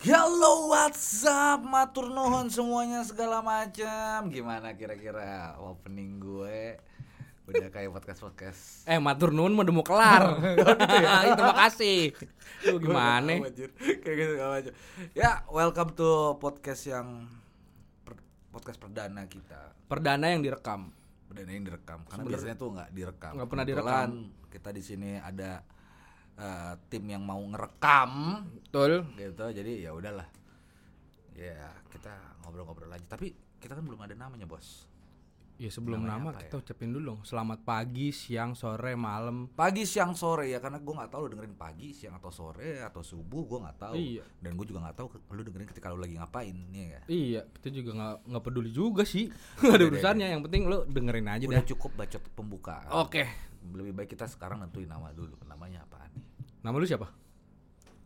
Hello, what's up? Matur nuhun semuanya segala macam. Gimana kira-kira opening gue? Udah kayak podcast-podcast. Eh matur nuwun mau mau kelar. Itu makasih. Lu gimana? Kayak gitu macam. Ya, welcome to podcast yang per- podcast perdana kita. Perdana yang direkam. Perdana yang direkam. Karena biasanya tuh nggak direkam. Nggak pernah Kebetulan Kita di sini ada eh, tim yang mau ngerekam Betul. gitu jadi ya udahlah ya kita ngobrol-ngobrol aja tapi kita kan belum ada namanya bos Ya sebelum Namanya nama kita ucapin dulu dong. Selamat pagi, siang, sore, malam. pagi siang sore ya karena gue nggak tahu lu dengerin pagi siang atau sore atau subuh gue nggak tahu Iya. dan gue juga nggak tahu lu dengerin ketika lu lagi ngapain nih ya Iya, kita juga nggak nggak peduli juga sih. Gak ada urusannya. Yang penting lu dengerin aja udah dah. cukup bacot pembukaan Oke. lebih baik kita sekarang nentuin nama dulu namanya apaan nih Nama lu siapa?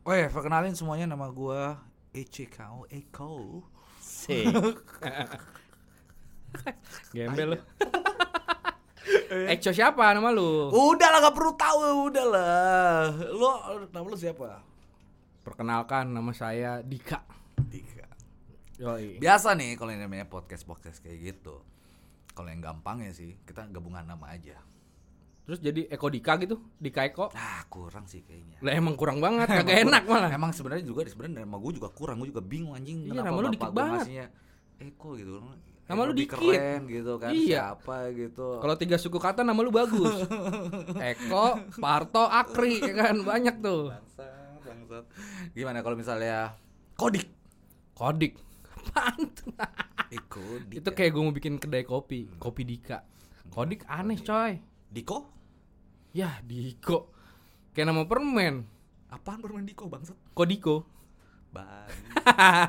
oh ya perkenalin semuanya nama gue Eko Eko Si. Gembel lu. Ekco siapa nama lu? udah lah gak perlu tahu udah lah lu nama lu siapa Perkenalkan nama saya Dika. Dika Yoi. Biasa nih kalau yang namanya podcast-podcast kayak gitu. Kalau yang gampang ya sih, kita gabungan nama aja. Terus jadi Eko Dika gitu, Dika Eko. Ah, kurang sih kayaknya. Lah emang kurang banget, kagak enak malah. Emang sebenarnya juga sebenarnya nama gue juga kurang, gue juga bingung anjing Iya, kenapa nama lu dikit banget. Eko gitu. Nama Eko lu dikit. keren gitu kan, Iya. siapa gitu. Kalau tiga suku kata nama lu bagus. Eko, Parto, Akri, ya kan banyak tuh. bangsat, bangsat. Gimana kalau misalnya Kodik? Kodik. Apaan tuh? Eko Dika. Itu kayak gue mau bikin kedai kopi, kopi Dika. Kodik aneh coy. Diko? Ya Diko. Kayak nama permen. Apaan permen Diko bangsat? Kodiko. Bang.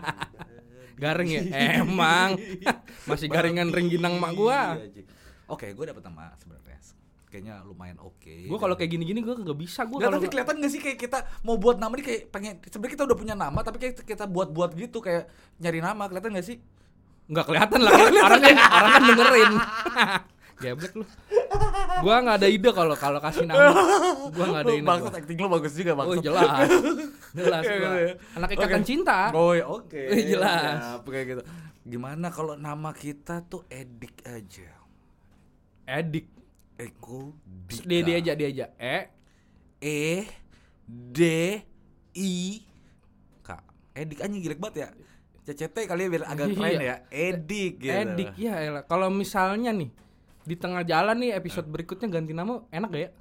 Garing ya? Emang. Masih garingan ringginang mak gua. Iya. Oke, gue dapet nama sebenarnya. Kayaknya lumayan oke. Gua kalau kayak gini-gini gua kagak bisa gua kalau tapi kelihatan gak sih kayak kita mau buat nama nih kayak pengen sebenarnya kita udah punya nama tapi kayak kita buat-buat gitu kayak nyari nama kelihatan gak sih? nggak kelihatan lah orang kan orang kan dengerin geblek lu gua nggak ada ide kalau kalau kasih nama gua nggak ada ide Bangsat gua. acting lu bagus juga oh bangsat. jelas jelas gua gitu ya. anak ikatan Oke. cinta Oh, oke. Eh, jelas. Siap, kayak gitu. Gimana kalau nama kita tuh Edik aja? edik Eko Dika. dia dia aja dia aja e E D I K. Edik anjing jelek banget ya. CCT kali ya biar agak Iya. keren ya. Edik gitu. edik ya kalau misalnya nih di tengah jalan nih episode berikutnya ganti nama enak gak ya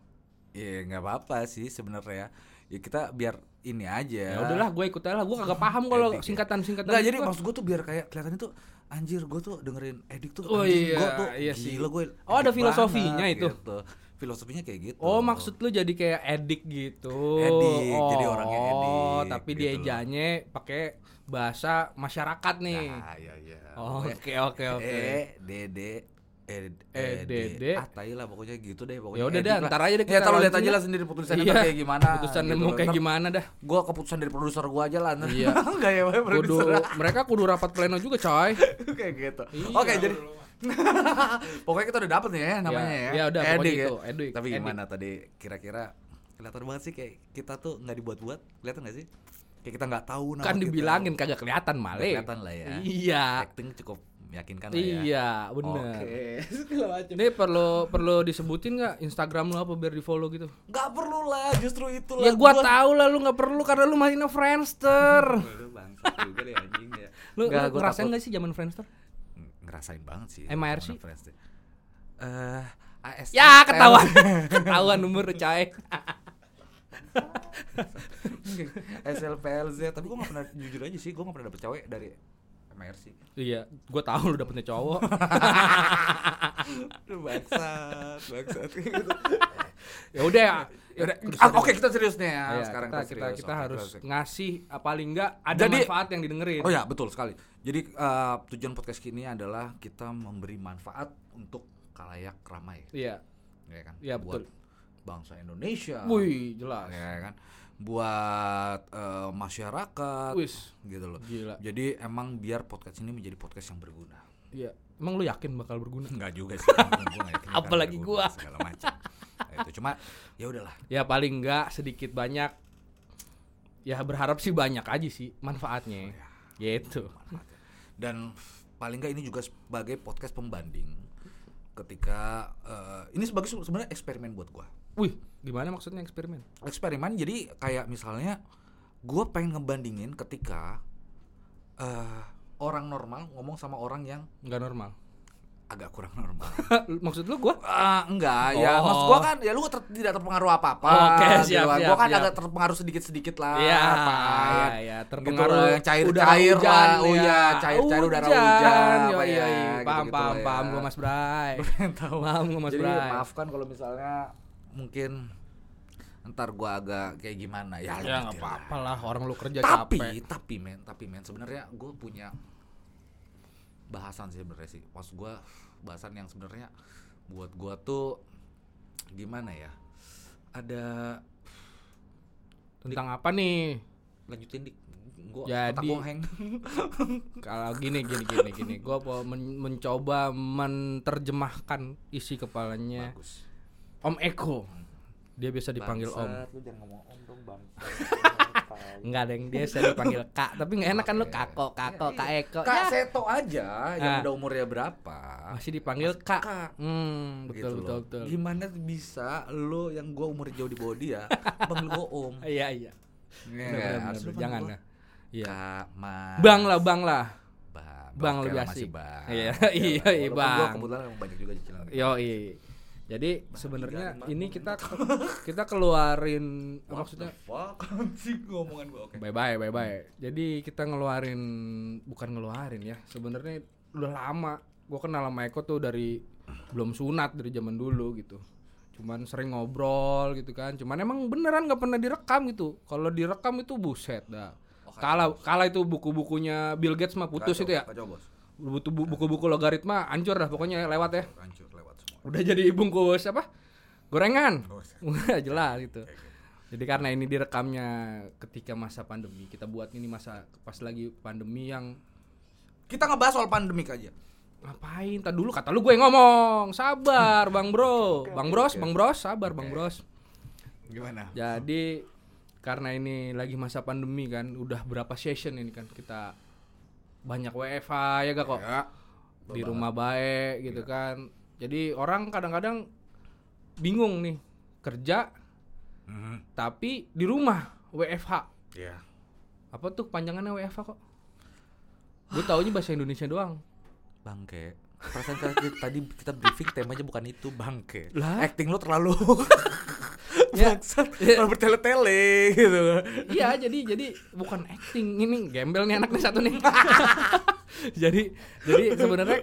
Iya nggak apa-apa sih sebenarnya. Ya kita biar ini aja. ya udahlah gue ikut aja lah gue kagak paham kalau ya. singkatan singkatan Nggak jadi maksud gue tuh biar kayak kelihatannya tuh anjir gue tuh dengerin Edik tuh Oh iya, gua tuh iya sih. gila gue Oh, ada filosofinya banget, itu? gitu. Filosofinya kayak gitu. Oh maksud lu jadi kayak edik gitu. Edik, oh, jadi orangnya edik, tapi gitu dia loh. ejanya pakai bahasa masyarakat nih. Nah, iya iya. Oh, Oke oke oke. E D D E E, D, D. ah tai lah pokoknya gitu deh pokoknya Ya udah Edik deh, ntar aja deh ya kita taruh lihat aja lah sendiri putusannya Iya. kayak gimana Putusan gitu mau kayak gimana dah. gua keputusan dari produser gua aja lah. Iya. Enggak ya Kudu produser mereka kudu rapat pleno juga coy. kayak gitu Iya. oke jadi pokoknya kita udah dapet nih ya namanya ya, ya udah, pokoknya Edik ya. itu, Edik, tapi Edik. gimana tadi kira-kira kelihatan banget sih kayak kita tuh nggak dibuat-buat kelihatan nggak sih kayak kita nggak tahu Kan dibilangin kagak kelihatan male. kelihatan lah ya Iya. acting cukup meyakinkan lah ya Iya, bener. Oke. Ini perlu perlu disebutin nggak Instagram lu apa biar di follow gitu? Gak perlu lah, justru itu lah. Ya gua tahu lah lu nggak perlu karena lu mainnya Friendster. Lu bangsat juga deh anjing ya. lu, Nggak, lu gua ngerasain nggak sih zaman Friendster? Ngerasain banget sih. MRC? Eh, AS. Ya ketahuan, ketahuan umur coy. SLPLZ, tapi gua gak pernah jujur aja sih, gua gak pernah dapet cewek dari MRC. Iya, gua tahu lu dapetnya cowok. Aduh bangsat, bangsat gitu. ya udah ya. Udah ah, oke kita serius nih ya. Iya, Sekarang kita, kita, serius. kita Oke, harus serius. ngasih paling enggak ada Jadi- manfaat yang didengerin. Oh ya betul sekali. Jadi eh, tujuan podcast ini adalah kita memberi manfaat untuk kalayak ramai, Iya. ya kan? Iya, Buat betul. bangsa Indonesia. Wih, jelas. ya kan? Buat eh, masyarakat, Wis, gitu loh. gila. Jadi emang biar podcast ini menjadi podcast yang berguna. Iya. Emang lu yakin bakal berguna? Enggak juga sih. gua yakin Apalagi gua. segala macam. Nah, itu cuma ya udahlah. Ya paling enggak sedikit banyak ya berharap sih banyak aja sih manfaatnya. Oh, Gitu. Dan paling nggak ini juga sebagai podcast pembanding ketika eh, ini sebagai se- sebenarnya eksperimen buat gua. Wih, gimana maksudnya eksperimen? Eksperimen jadi kayak misalnya gua pengen ngebandingin ketika eh, orang normal ngomong sama orang yang Nggak normal. agak kurang normal. Maksud lu gua? Ah, enggak, ya Oh. maksud gua kan ya lu ter- tidak terpengaruh apa-apa. Oke, gitu siap, kan. siap, Gua kan siap. agak terpengaruh sedikit-sedikit lah. Iya, apa. iya, iya, Gitu terpengaruh loh, yang cair-cair udara lah. hujan Oh ya. iya, cair-cair udara hujan. Apa iya, ya, iya. paham, gitu-gitu paham, ya. paham gua Mas Bray. tahu. Paham gua Mas Jadi Bray. maafkan kalau misalnya mungkin ntar gua agak kayak gimana ya. Ya nggak apa-apa lah, orang lu kerja Tapi, capek. tapi men, tapi men sebenarnya gue punya bahasan sih sebenarnya sih. Maksud gua bahasan yang sebenarnya buat gua tuh gimana ya? Ada Tentang apa nih? lanjutin dik. Gua Jadi- gua. Kalau gini gini gini gini, gua mau men- mencoba menerjemahkan isi kepalanya Bagus. Om Eko. Dia biasa dipanggil Om. Bangsat, Lu jangan ngomong Om dong, Bang. Enggak ada yang dia biasa dipanggil Kak, tapi nggak enak kan lu Kako, Kako, Kak Eko. Kak Ya, Seto aja yang Ah. udah umurnya berapa? masih dipanggil Kak. Kak. Hmm, betul Gitu betul loh. betul. Gimana bisa lo yang gua umur jauh di bawah dia panggil gua Om? Iya iya. Iya, lu Jangan ya. Iya. Kak, Mas. Bang lah, bang lah. Bang, Bang lebih masih asik. Bang. Iya, Oke iya, iya, Walaupun gua Bang. kebetulan banyak juga cicilan. Yo Jadi sebenarnya ini kita kita keluarin What maksudnya anjing ngomongan gua oke. bye bye bye bye. Jadi kita ngeluarin bukan ngeluarin ya. Sebenarnya udah lama. Gua kenal sama Eko tuh dari belum sunat dari zaman dulu gitu. Cuman sering ngobrol gitu kan. Cuman emang beneran nggak pernah direkam gitu. Kalau direkam itu buset dah. Oh, Kala kala itu buku-bukunya Bill Gates mah putus Kacau, itu ya. Kacau, Bos. Buku- Buku-buku logaritma hancur dah pokoknya lewat ya. Hancur. Udah jadi bungkus apa? Gorengan. Oh, Udah jelas gitu. Jadi karena ini direkamnya ketika masa pandemi, kita buat ini masa pas lagi pandemi yang Kita ngebahas soal pandemik aja. ngapain? Tadi dulu kata lu gue ngomong. Sabar, Bang Bro. Bang Bros, Bang Bros, sabar Bang Bros. Gimana? Jadi karena ini lagi masa pandemi kan, udah berapa session ini kan kita banyak WFH ya gak kok? Ya. Di rumah baik gitu kan. Jadi orang kadang-kadang bingung nih kerja Mhm. tapi di rumah WFH. Iya. Apa tuh panjangannya WFH kok? Gue taunya bahasa Indonesia doang. Bangke. Perasaan tadi, tadi kita briefing temanya bukan itu bangke. Lah? Acting lu terlalu Ya. bangsat, Ya. terlalu bertele-tele gitu. Iya, jadi jadi bukan acting ini gembel nih anak nih satu nih. jadi jadi sebenarnya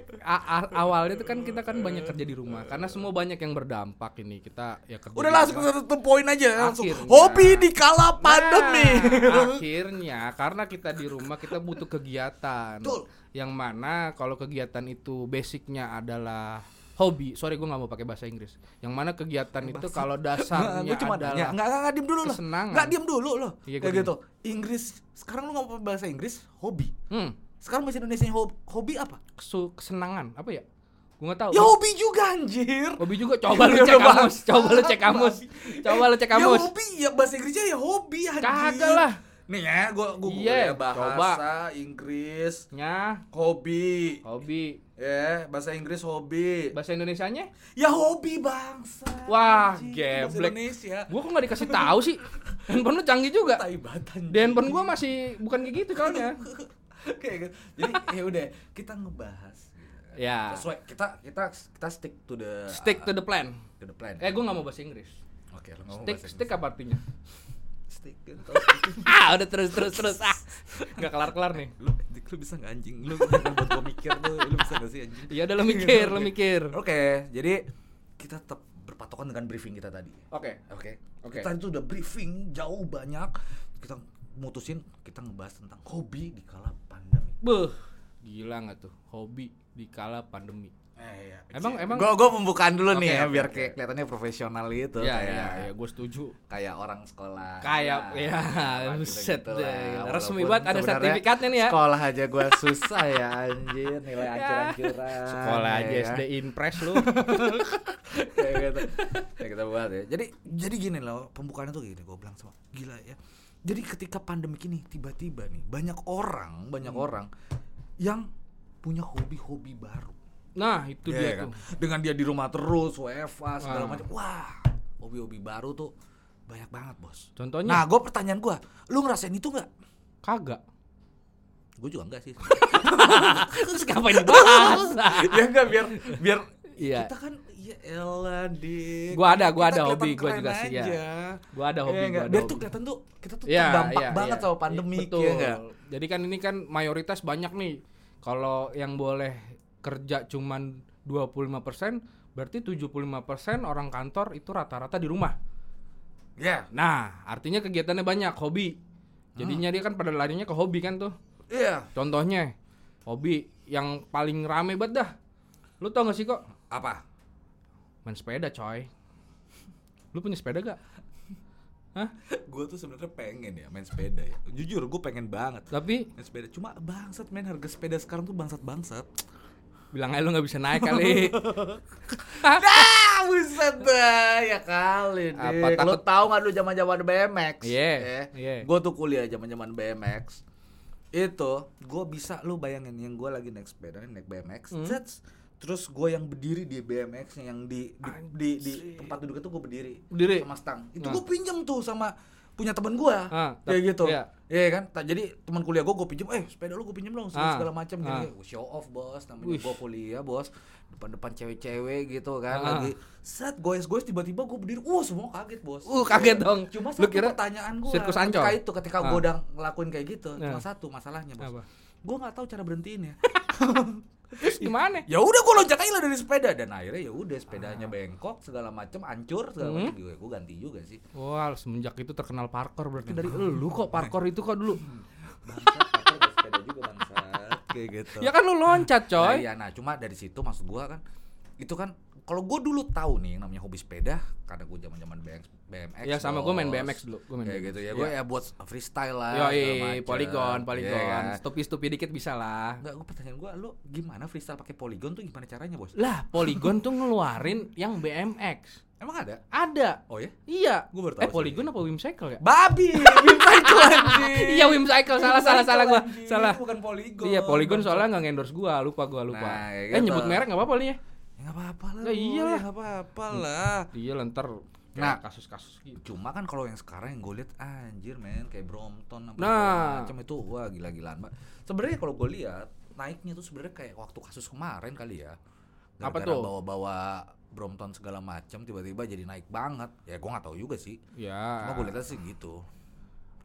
awalnya tuh kan kita kan banyak kerja di rumah karena semua banyak yang berdampak ini kita ya kerja. Udah langsung the point aja langsung. Akhirnya. Hobi di kala pandemi. Nah, akhirnya karena kita di rumah kita butuh kegiatan. Betul. Yang mana kalau kegiatan itu basicnya adalah hobi. Sorry gue nggak mau pakai bahasa Inggris. Yang mana kegiatan itu kalau dasarnya cuma adalah nanya, enggak enggak diem dulu loh. Enggak diem dulu loh. Iya, Kayak diem. gitu. Inggris. Sekarang lu ngomong bahasa Inggris hobi. hmm, Sekarang bahasa Indonesia hobi, hobi apa? kesu- kesenangan apa ya? Gue nggak tahu. Ya hobi juga anjir. Hobi juga coba lu Udah cek kamus, coba lu cek kamus. Coba lu cek Ya kamus. hobi ya bahasa Inggrisnya ya hobi anjir. Kagak lah. Nih ya, gua gua Iya, ya bahasa Inggris Nya, hobi. hobi. Ya, bahasa Inggris hobi. Bahasa Indonesianya? Ya hobi bangsa. Wah, geblek. Indonesia. Gua kok nggak dikasih tahu sih? Handphone lu canggih juga. Tai banget, anjing. Di handphone gua masih bukan kayak gitu soalnya. Kayak gitu. Jadi ya udah, kita ngebahas. Ya. Sesuai kita kita kita stick to the Stick to the plan. to the plan. Eh, gua nggak mau bahasa Inggris. Oke, ngomong Stick, bahasa stick apa artinya? Stick. ah, udah terus terus terus. Ah, nggak kelar kelar nih. lu lu bisa nggak anjing lu buat gua mikir tuh lu bisa nggak sih anjing Iya udah lo mikir, lo mikir. oke jadi kita tetap berpatokan dengan briefing kita tadi Oke. oke Oke. kita itu udah briefing jauh banyak kita mutusin kita ngebahas tentang hobi di kala Beuh, gila nggak tuh hobi di kala pandemi. eh, iya. Emang- emang- gua gua pembukaan dulu Oke, nih ya biar kayak kelihatannya profesional gitu Iya, kayak iya, iya, gue setuju. kayak orang sekolah Kayak ya, gitu-gitu buset lah. deh. Resmi banget ada sertifikatnya nih ya. sekolah aja gua susah ya anjir nilai Ya. ancur-ancuran Sekolah aja ya. SD Impres lu. kayak gitu. Ya kita buat ya. Jadi jadi gini loh, pembukaannya tuh gini, gue bilang sama gila ya. Jadi ketika pandemi ini tiba-tiba nih banyak orang, banyak orang yang punya hobi-hobi baru. Nah, itu Iya dia kan? tuh. Dengan dia di rumah terus, WFA segala Ah. macam. Wah, hobi-hobi baru tuh banyak banget, Bos. Contohnya Nah, gue pertanyaan gue, lu ngerasain itu nggak? kagak. Gue juga enggak sih. Terus ngapain dibahas? ya enggak biar biar Iya. kita kan ya elah dik. Gua ada, gua ada hobi, gua juga sih, ya. Gua ada hobi, Iya gua ada Biar hobi. tuh kelihatan tuh kita tuh Iya, terdampak iya, banget iya. sama pandemi Betul. ya enggak? Jadi kan ini kan mayoritas banyak nih. Kalau yang boleh kerja cuman 25%, berarti 75% orang kantor itu rata-rata di rumah. Ya. Nah, artinya kegiatannya banyak, hobi. Jadinya dia kan pada larinya ke hobi kan tuh. Iya. Contohnya, hobi yang paling rame banget dah. Lu tau gak sih kok? Apa? Main sepeda coy. Lu punya sepeda gak? Hah? gue tuh sebenarnya pengen ya main sepeda ya. Jujur gue pengen banget Tapi main sepeda. Cuma bangsat main harga sepeda sekarang tuh bangsat bangsat. bilang aja lu gak bisa naik kali. Ah, buset dah ya kali Apa, deh. Kalau takut- tahu nggak lu zaman-zaman BMX? Iya, Eh, iya. Gue tuh kuliah zaman-zaman BMX. Itu gue bisa lu bayangin yang gue lagi naik sepeda naik BMX. Hmm. Terus gue yang berdiri di BMX yang di di, di, di tempat duduk itu gue berdiri. Berdiri? sama stang. Itu Nah. gue pinjam tuh sama punya teman gue. Ah, kayak gitu. iya. Iya kan? Ta- jadi teman kuliah gue gue pinjam, eh sepeda lu gue pinjam dong segala, Ah, segala macam ah. gini. Show off bos, namanya gue kuliah bos, depan-depan cewek-cewek gitu kan Ah. lagi set goes-goes tiba-tiba gue berdiri, wah semua kaget bos. Uh, kaget Iya. dong. Cuma Lu satu kira pertanyaan gue sirkus ketika itu ketika Ah. gue udah ngelakuin kayak gitu, cuma Nah. satu masalahnya bos. Gue nggak tahu cara berhentiin ya. Terus gimana? ya udah gue loncat aja lah dari sepeda dan akhirnya ya udah sepedanya bengkok segala macam hancur segala Ah. Hmm. macam juga gue ganti juga sih. Wah, semenjak itu terkenal parkour berarti dari lu kok parkour itu kok dulu. Bangsat, pakai ada sepeda juga bangsat kayak gitu. Ya kan lu loncat, Nah, coy. iya, nah cuma dari situ maksud gua kan itu kan kalau gue dulu tahu nih yang namanya hobi sepeda karena gue zaman zaman BMX, BMX Ya sama gue main. BMX dulu, gue main kayak BMX. gitu ya gue ya buat freestyle lah macem. poligon, poligon. Iya kan? Stupi-stupi dikit bisa lah. Enggak, gue pertanyaan gue, lu gimana freestyle pakai poligon tuh gimana caranya bos? Lah, poligon tuh ngeluarin yang BMX. Emang ada? Ada. Oh ya? Iya. Baru tahu eh. Polygon apa Wimcycle ya? Babi, Wimcycle anjing. Iya, Wimcycle. Salah, salah, salah gua. Anjing, Salah. Bukan poligon. Iya, Polygon soalnya nggak endorse gua, lupa gua, lupa. Nah, kayak eh, gitu. nyebut merek nggak apa-apa nih ya? Ya nggak apa-apa lah. Ya boy, iyalah. nggak apa-apa lah. Iya, ntar Nah. kasus-kasus gitu. Cuma kan kalau yang sekarang yang gue lihat anjir men kayak Brompton apa Nah. macam itu wah gila-gilaan Mbak. Sebenarnya kalau gue lihat naiknya tuh sebenarnya kayak waktu kasus kemarin kali ya. Apa Gara-gara tuh? Bawa-bawa Brompton segala macam tiba-tiba jadi naik banget. Ya gue nggak tahu juga sih. Ya. Cuma gue lihatnya sih gitu.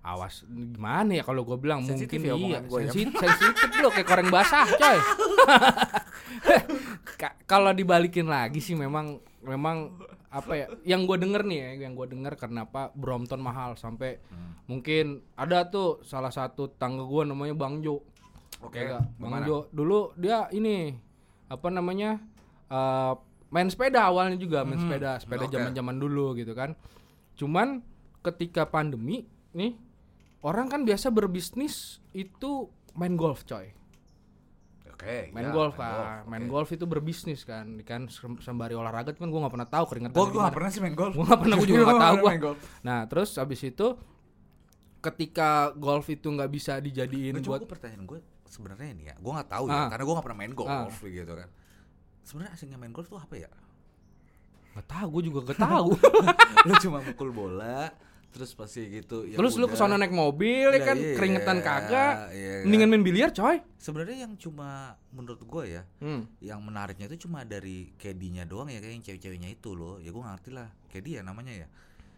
Awas gimana ya kalau gua bilang Sensitif mungkin ya iya ya. sensitif sensitif lo kayak koreng basah coy Ka- kalau dibalikin lagi sih memang memang apa ya yang gue denger nih ya yang gue denger kenapa Brompton mahal sampai Hmm. mungkin ada tuh salah satu tangga gue namanya Bang Jo Oke. Ya nggak? Bang? Jo dulu dia ini apa namanya eh, main sepeda awalnya juga main Hmm, sepeda sepeda zaman zaman dulu gitu kan cuman ketika pandemi nih orang kan biasa berbisnis itu main golf coy Oke. main ya, golf kan main oke. golf itu berbisnis kan kan sem- sembari olahraga kan gue nggak pernah tahu keringetan Gue gue nggak pernah sih main golf. Gua nggak pernah, gua juga nggak tahu gua. main golf. nah terus habis itu ketika golf itu nggak bisa dijadiin Nggak, cuma buat gue pertanyaan gue sebenarnya nih ya, gue nggak tahu Ah. ya, karena gue nggak pernah main golf Ah. gitu kan. Sebenarnya asingnya main golf tuh apa ya? nggak tahu gue juga nggak tahu lu cuma mukul bola, terus pasti gitu. ya terus lu udah. ke sana naik mobil ya Lah, kan iya, keringetan kagak iya kan. mendingan main biliar coy Sebenarnya yang cuma menurut gue ya, hmm. yang menariknya itu cuma dari kedinya doang ya kayak yang cewek-ceweknya itu loh. Ya gue ngerti lah, kedi ya namanya ya.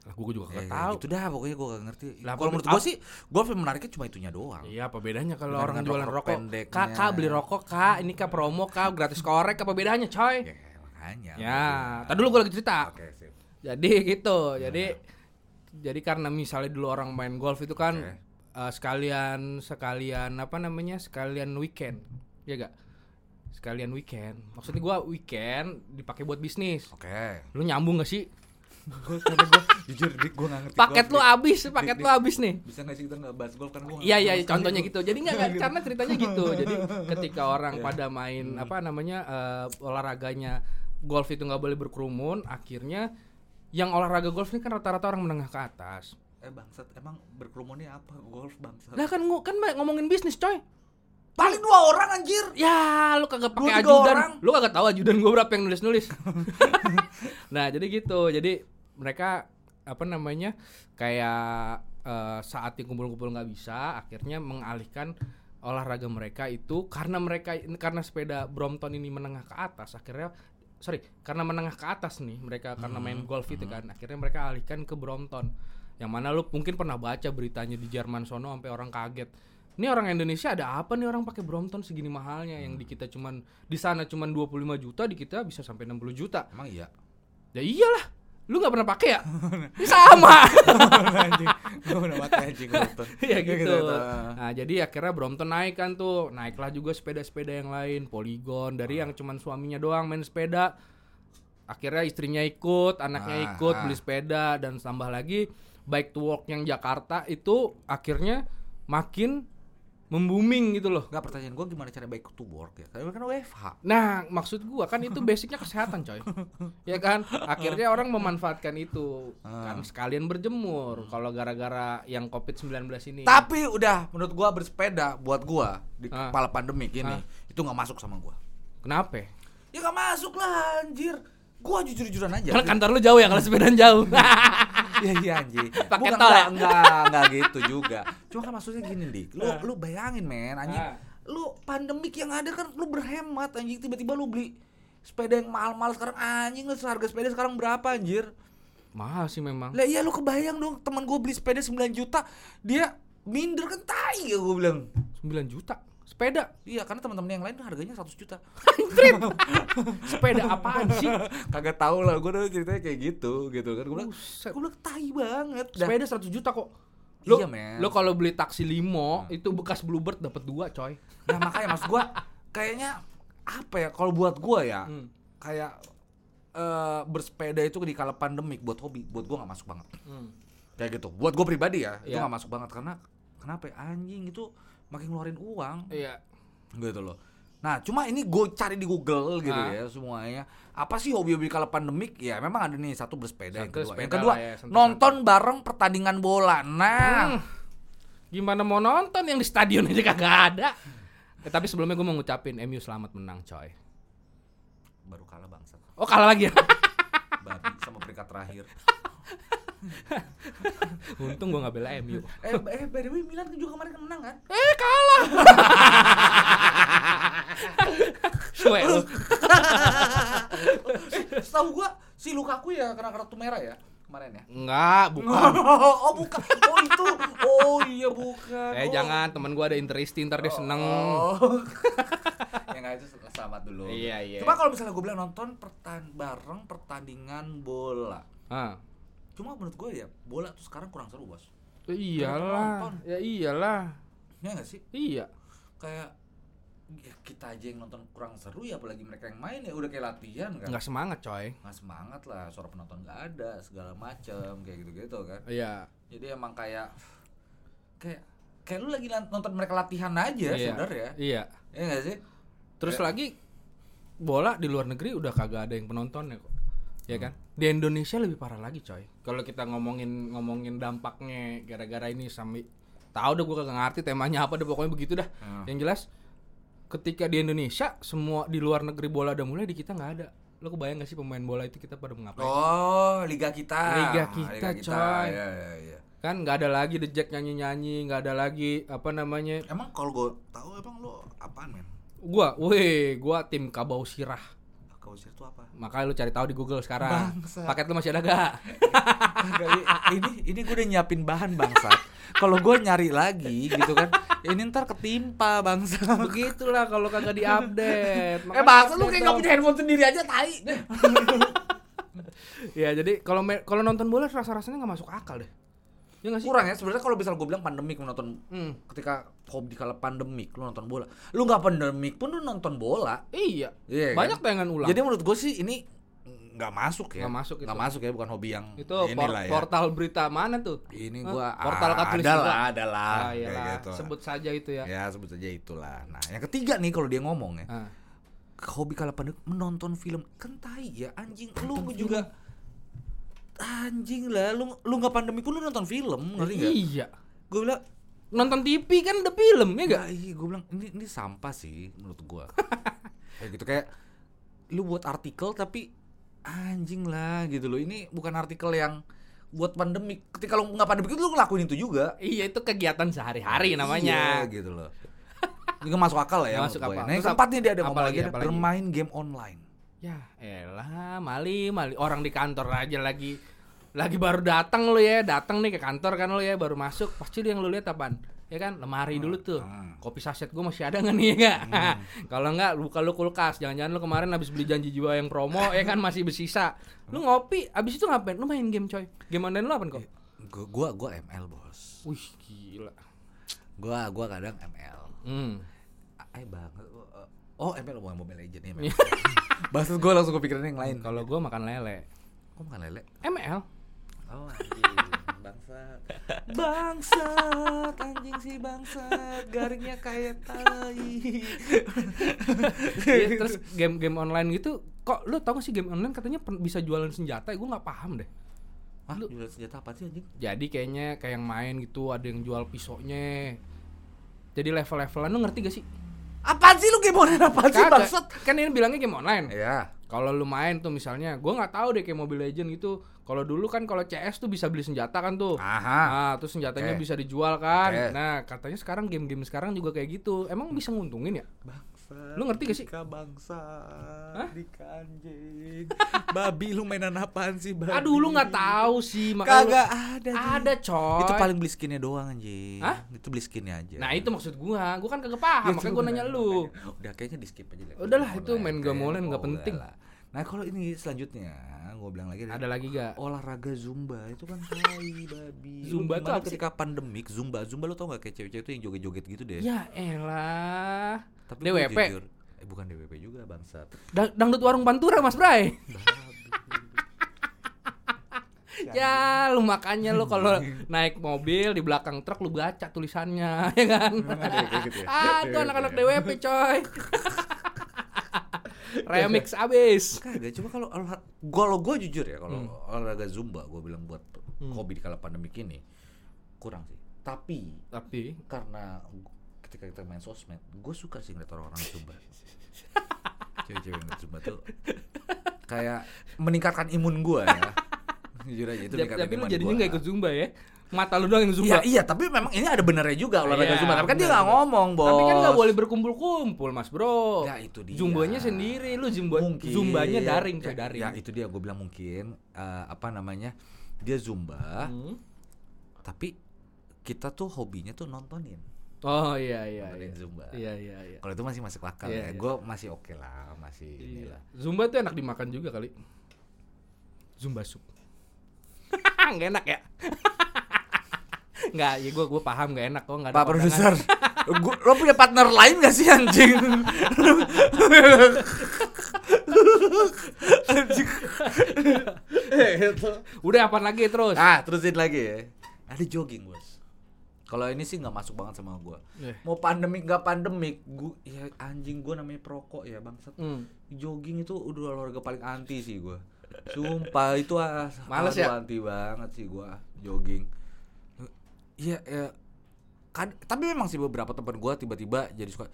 lah gue juga Ya, nggak tahu Gitu dah pokoknya gue gak ngerti. Lah, Kalau menurut gue sih, golf yang menariknya cuma itunya doang. Iya apa bedanya kalau orang jualan rokok rokok pendeknya. Kak, kak beli rokok kak Ini kak promo kak gratis korek Apa bedanya coy Ya makanya. Ya Tadi dulu gue lagi cerita Oke sip. Jadi gitu Jadi Jadi karena misalnya dulu orang main golf itu kan Oke. eh, Sekalian Sekalian Apa namanya Sekalian weekend Ya gak Sekalian weekend Maksudnya gua weekend Dipakai buat bisnis Oke. Lu nyambung gak sih? Gue gue jujur dik gue gak ngerti. Paket golf, lu Dik. abis Paket Dik, lu abis nih Bisa gak sih kita nggak bahas golf kan gue Iya iya contohnya gitu. Jadi nggak nggak, Gitu. karena ceritanya gitu. Jadi ketika orang Iya. pada main Hmm. apa namanya eh, olahraganya golf itu nggak boleh berkerumun, akhirnya yang olahraga golf ini kan rata-rata orang menengah ke atas. Eh bangsat, emang berkerumunnya apa? Golf bangsat. Lah kan kan ngomongin bisnis, coy. Paling dua orang anjir. Ya, lu kagak pakai ajudan. orang. Lu kagak tahu ajudan gua berapa yang nulis-nulis. nah, jadi gitu. Jadi mereka apa namanya? kayak eh, saat yang kumpul-kumpul nggak bisa, akhirnya mengalihkan olahraga mereka itu karena mereka karena sepeda Brompton ini menengah ke atas, akhirnya sorry, karena menengah ke atas nih mereka karena main golf itu kan, akhirnya mereka alihkan ke Brompton. Yang mana lu mungkin pernah baca beritanya di Jerman sono sampai orang kaget. Ini orang Indonesia ada apa nih orang pakai Brompton segini mahalnya yang di kita cuman di sana cuman 25 juta di kita bisa sampai 60 juta. Emang iya. Ya iyalah. Lu nggak pernah pakai ya? Sama. anjing Brompton. ya Kayak gitu. Nah, jadi akhirnya Brompton naik kan tuh. Naiklah juga sepeda-sepeda yang lain, Polygon dari yang cuman suaminya doang main sepeda. Akhirnya istrinya ikut, anaknya Ah, ikut ah. beli sepeda dan tambah lagi bike to work yang Jakarta itu akhirnya makin membuming gitu loh. Enggak pertanyaan gua gimana cara baik to work ya? Karena kan WFH. Nah, maksud gua kan itu basicnya kesehatan, coy. ya kan? Akhirnya orang memanfaatkan itu Ah. kan sekalian berjemur. Kalau gara-gara yang Covid-19 ini. Tapi udah menurut gua bersepeda buat gua di Ah. kepala pandemik ini Ah. itu nggak masuk sama gua. Kenapa? Ya nggak masuk lah anjir. Gua jujur-jujuran aja. Karena kantor lu jauh ya kalau sepedaan jauh. Iya iya anjing. Pakai tol ya? enggak, enggak, enggak gitu juga. Cuma kan maksudnya gini, Dik. Lu Ah. lu bayangin, men, anjing. Ah. Lu pandemik yang ada kan lu berhemat anjing tiba-tiba lu beli sepeda yang mahal-mahal sekarang anjing lu harga sepeda sekarang berapa anjir? Mahal sih memang. Lah iya lu kebayang dong teman gua beli sepeda 9 juta, dia minder kan tai ya gua bilang. 9 juta. Sepeda. Iya, karena teman-teman yang lain harganya 100 juta. Sepeda apaan sih? Kagak tahu lah, gua dulu ceritanya kayak gitu, gitu kan. Gua bilang, gua bilang tai banget. Dah. Sepeda 100 juta kok. Lu, Iya, men. lu kalau beli taksi limo itu bekas Bluebird dapat dua, coy. Nah makanya mas gua kayaknya apa ya kalau buat gua ya Hmm. kayak eh, bersepeda itu di kala pandemik buat hobi buat gua nggak masuk banget kayak gitu buat gua pribadi ya itu Iya. nggak masuk banget karena kenapa ya? anjing itu makin ngeluarin uang Iya. gitu loh nah cuma ini gue cari di Google gitu Ah. ya semuanya apa sih hobi-hobi kala pandemik ya memang ada nih satu bersepeda yang Satu kedua yang kedua ya, nonton bareng pertandingan bola nah Hmm. Gimana mau nonton yang di stadion aja kagak ada. Eh, tapi sebelumnya gue mau ngucapin MU selamat menang, coy. baru kalah bangsa Oh, kalah lagi ya. babi sama peringkat terakhir Untung gue gak bela MU. eh, eh by the way Milan juga kemarin kan menang kan Eh, kalah. Suwe lu. Setahu gua si Lukaku ya kena kartu merah ya kemarin ya. Enggak, bukan. oh bukan. Oh itu. Oh iya bukan. Eh Oh. jangan, teman gua ada interesti ntar dia seneng. Oh. ya nggak itu selamat dulu. Iya, iya. Cuma kalau misalnya gue bilang nonton pertan bareng pertandingan bola. Ah. Cuma menurut gue ya bola tuh sekarang kurang seru bos. Ya iyalah, ya iyalah. Ya nggak sih? Iya. Kayak ya kita aja yang nonton kurang seru ya apalagi mereka yang main ya udah kayak latihan kan. Nggak semangat, coy. Nggak semangat lah suara penonton nggak ada segala macem kayak gitu-gitu kan. Iya. jadi emang kayak kayak kayak lu lagi nonton mereka latihan aja Iya. sebenarnya Iya. ya nggak sih Terus Kayak- lagi bola di luar negeri udah kagak ada yang penontonnya kok. Ya kan? Di Indonesia lebih parah lagi, coy. Kalau kita ngomongin ngomongin dampaknya gara-gara ini sampai tahu udah gua kagak ngerti temanya apa deh pokoknya begitu dah. Hmm. Yang jelas ketika di Indonesia semua di luar negeri bola udah mulai di kita nggak ada. Lo kebayang gak sih pemain bola itu kita pada ngapain? oh liga kita Liga kita, coy. ya, ya, ya. Kan nggak ada lagi The Jack nyanyi-nyanyi, nggak ada lagi apa namanya? emang kalau gue tahu emang lu apaan men Gua, weh, gua tim Kabau Sirah. Sih itu apa Makanya lu cari tahu di Google sekarang. Bangsa. Paket lu masih ada gak? Ini ini gue udah nyiapin bahan bangsa kalau gue nyari lagi gitu kan ini ntar ketimpa bangsa Begitulah kalau kagak diupdate. eh bangsa lu kayak nggak punya handphone sendiri aja tai Ya jadi kalau kalau nonton bola rasa rasanya nggak masuk akal deh. Ya sih? kurang ya sebenarnya kalau misal gue bilang pandemik menonton Hmm. ketika hobi kala pandemik lu nonton bola lu nggak pandemik pun lu nonton bola Iya. Iya Banyak kan? tayangan ulang. jadi menurut gue sih ini nggak masuk ya Nggak masuk itu. nggak masuk ya bukan hobi yang itu por- ya portal berita mana tuh? ini Hah? gua portal ah, katulistiwa. ada lah ada lah Ah, gitu. Sebut saja itu ya. ya sebut saja itulah nah yang ketiga nih kalau dia ngomong ya Ah. hobi kala pandemik menonton film kan tai ya anjing lu juga anjing lah lu lu nggak pandemi pun lu nonton film ngerti nggak Iya. gue bilang Nonton TV kan udah film ya gak? Enggak, iya gue bilang ini ini sampah sih menurut gua. kayak gitu kayak lu buat artikel tapi anjing lah gitu loh. Ini bukan artikel yang buat pandemik. Ketika lu nggak pandemik itu lu ngelakuin itu juga. Iya itu kegiatan sehari-hari namanya. Iya, gitu loh. Ini nggak masuk akal lah ya. Masuk ya. akal. Nah, yang Terus keempat nih dia ada apa ngomong lagi, lagi, ada apa lagi? bermain game online. Ya elah mali mali orang di kantor aja lagi lagi baru datang lu ya datang nih ke kantor kan lu ya baru masuk pasti yang lu lihat apaan ya kan lemari dulu tuh Hmm. kopi saset gua masih ada nggak nih ya nggak kalau nggak buka lu kulkas jangan-jangan lu kemarin habis beli janji jiwa yang promo ya kan masih bersisa lu ngopi habis itu ngapain lu main game coy game online lu apa kok Gua gua, gua ML, Bos. wih gila Gua gua kadang ML. hmm. Ay banget. Oh, ML bukan Mobile Legend ya. Bahasa gue langsung kepikiran yang lain. kalau gua makan lele Kok makan lele? ML Oh anjing, bangsat. Bangsat, anjing sih bangsat. Garingnya kayak tai. Iya, terus game-game online gitu kok lu tau gak sih game online katanya bisa jualan senjata gue nggak paham deh Hah, jual senjata apa sih anjing? jadi kayaknya kayak yang main gitu ada yang jual pisaunya jadi level-levelan lu ngerti gak sih Apaan sih lu game online apaan sih Kagak. bangsat? kan ini bilangnya game online Ya. Kalau lu main tuh misalnya gua nggak tahu deh kayak Mobile Legend gitu kalau dulu kan kalau CS tuh bisa beli senjata kan tuh Aha. Nah, terus senjatanya Oke. bisa dijual kan. Oke. Nah, katanya sekarang game-game sekarang juga kayak gitu. Emang bisa nguntungin ya? Lu ngerti gak sih? Dika bangsat. Hah? Dika anjing. babi lu mainan apaan sih babi? Aduh, lu nggak tahu sih. makanya lu- Kagak ada. Ada, coy. Itu paling beli skinnya doang anjing. Hah? Itu beli skinnya aja. Nah, itu maksud gua. Gua kan kagak paham, makanya gua nanya lu. Udah kayaknya di skip aja. lah. Udahlah, itu main game Kayak online nggak oh, penting. udahlah. Nah kalau ini selanjutnya, gue bilang lagi Ada lagi gak? olahraga zumba itu kan tai babi. Zumba tuh gimana apa sih? ketika pandemik zumba zumba lu tau gak kayak cewek-cewek itu yang joget-joget gitu deh. Ya elah. Tapi DWP. jujur, eh, bukan DWP juga bangsat. Da- dangdut warung Pantura, Mas Bray. ya, lu makanya lu kalau naik mobil di belakang truk lu baca tulisannya, ya kan? Ada gitu ya? Aduh, anak-anak DWP, coy. Remix abis. Kagak, cuma kalau lo gua jujur ya kalau Hmm. olahraga zumba gue bilang buat hobi di kala pandemik ini kurang sih. Tapi Tapi karena ketika kita main sosmed, gue suka sih ngeliat orang-orang zumba. Cewek-cewek ngeliat zumba tuh kayak meningkatkan imun gue ya. Jujur aja itu meningkatkan tapi lu imun jadinya gua. nggak ikut zumba ya mata lu doang yang Iya, zumba iya, tapi memang ini ada benernya juga olahraga Iya, zumba. Tapi kan dia bener, nggak bener. ngomong, bos. tapi kan nggak boleh berkumpul-kumpul mas bro Ya, itu dia. zumbanya sendiri lu zumba Mungkin. zumbanya daring coy Ya, daring Ya, itu dia gue bilang mungkin eh, apa namanya? Dia zumba, Hmm. tapi kita tuh hobinya tuh nontonin. oh iya iya Nontonin iya zumba. iya iya iya Kalau itu masih masuk akal Iya, ya. iya. Gue masih oke lah, masih Iya. inilah. zumba tuh enak dimakan juga kali zumba sup nggak enak ya Nggak, ya gue gue paham nggak enak kok nggak ada Pak produser, gua, lo punya partner lain gak sih anjing? anjing. udah apa lagi terus ah, terusin lagi ya. Ada jogging bos. Kalau ini sih nggak masuk banget sama gua. Eh. Mau pandemik nggak pandemik, gua ya anjing gua namanya perokok ya bangsat. Hmm. Jogging itu udah olahraga paling anti sih gua. Sumpah itu ah, Males ya? anti banget sih gua jogging. Iya ya. Kan, tapi memang sih beberapa teman gua tiba-tiba jadi suka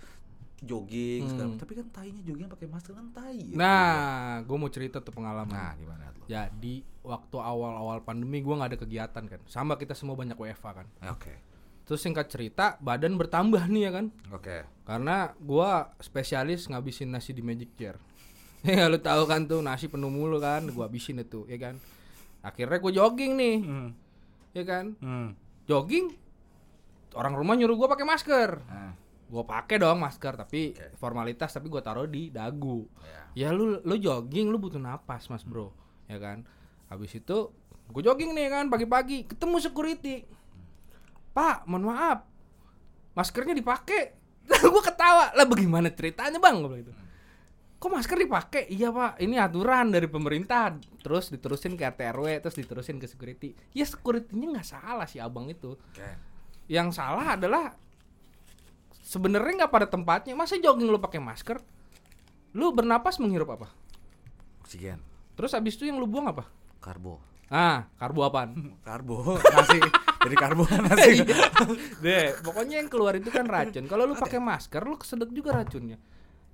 jogging Hmm. segala- tapi kan tainya jogging pakai masker kan tai ya. nah gue mau cerita tuh pengalaman nah gimana lo Jadi waktu awal-awal pandemi gue nggak ada kegiatan kan, sama kita semua banyak WFA kan. Oke Terus singkat cerita badan bertambah nih ya kan, oke karena gue spesialis ngabisin nasi di Magic Chair. ya lu tahu kan tuh nasi penuh mulu kan, gue habisin itu ya kan. Akhirnya gue jogging nih, hmm. ya kan. Hmm. Jogging, orang rumah nyuruh gue pakai masker. Nah, Gue pakai dong masker, tapi Oke. formalitas tapi gue taruh di dagu. ya. ya lu lu jogging lu butuh napas mas bro ya kan habis itu gue jogging nih kan pagi-pagi ketemu security pak mohon maaf maskernya dipakai gue ketawa lah bagaimana ceritanya bang gue bilang gitu kok masker dipakai? Iya pak. Ini aturan dari pemerintah. Terus diterusin ke RT RW terus diterusin ke security. Ya securitynya nggak salah sih abang itu. Oke. Yang salah adalah sebenarnya nggak pada tempatnya. Masa jogging lu pakai masker? Lu bernapas menghirup apa? Oksigen. Terus abis itu yang lu buang apa? karbo. Ah, karbo apaan? Karbo, nasi. Jadi karbo nasi. Deh, pokoknya yang keluar itu kan racun. Kalau lu pakai masker, lu kesedot juga racunnya.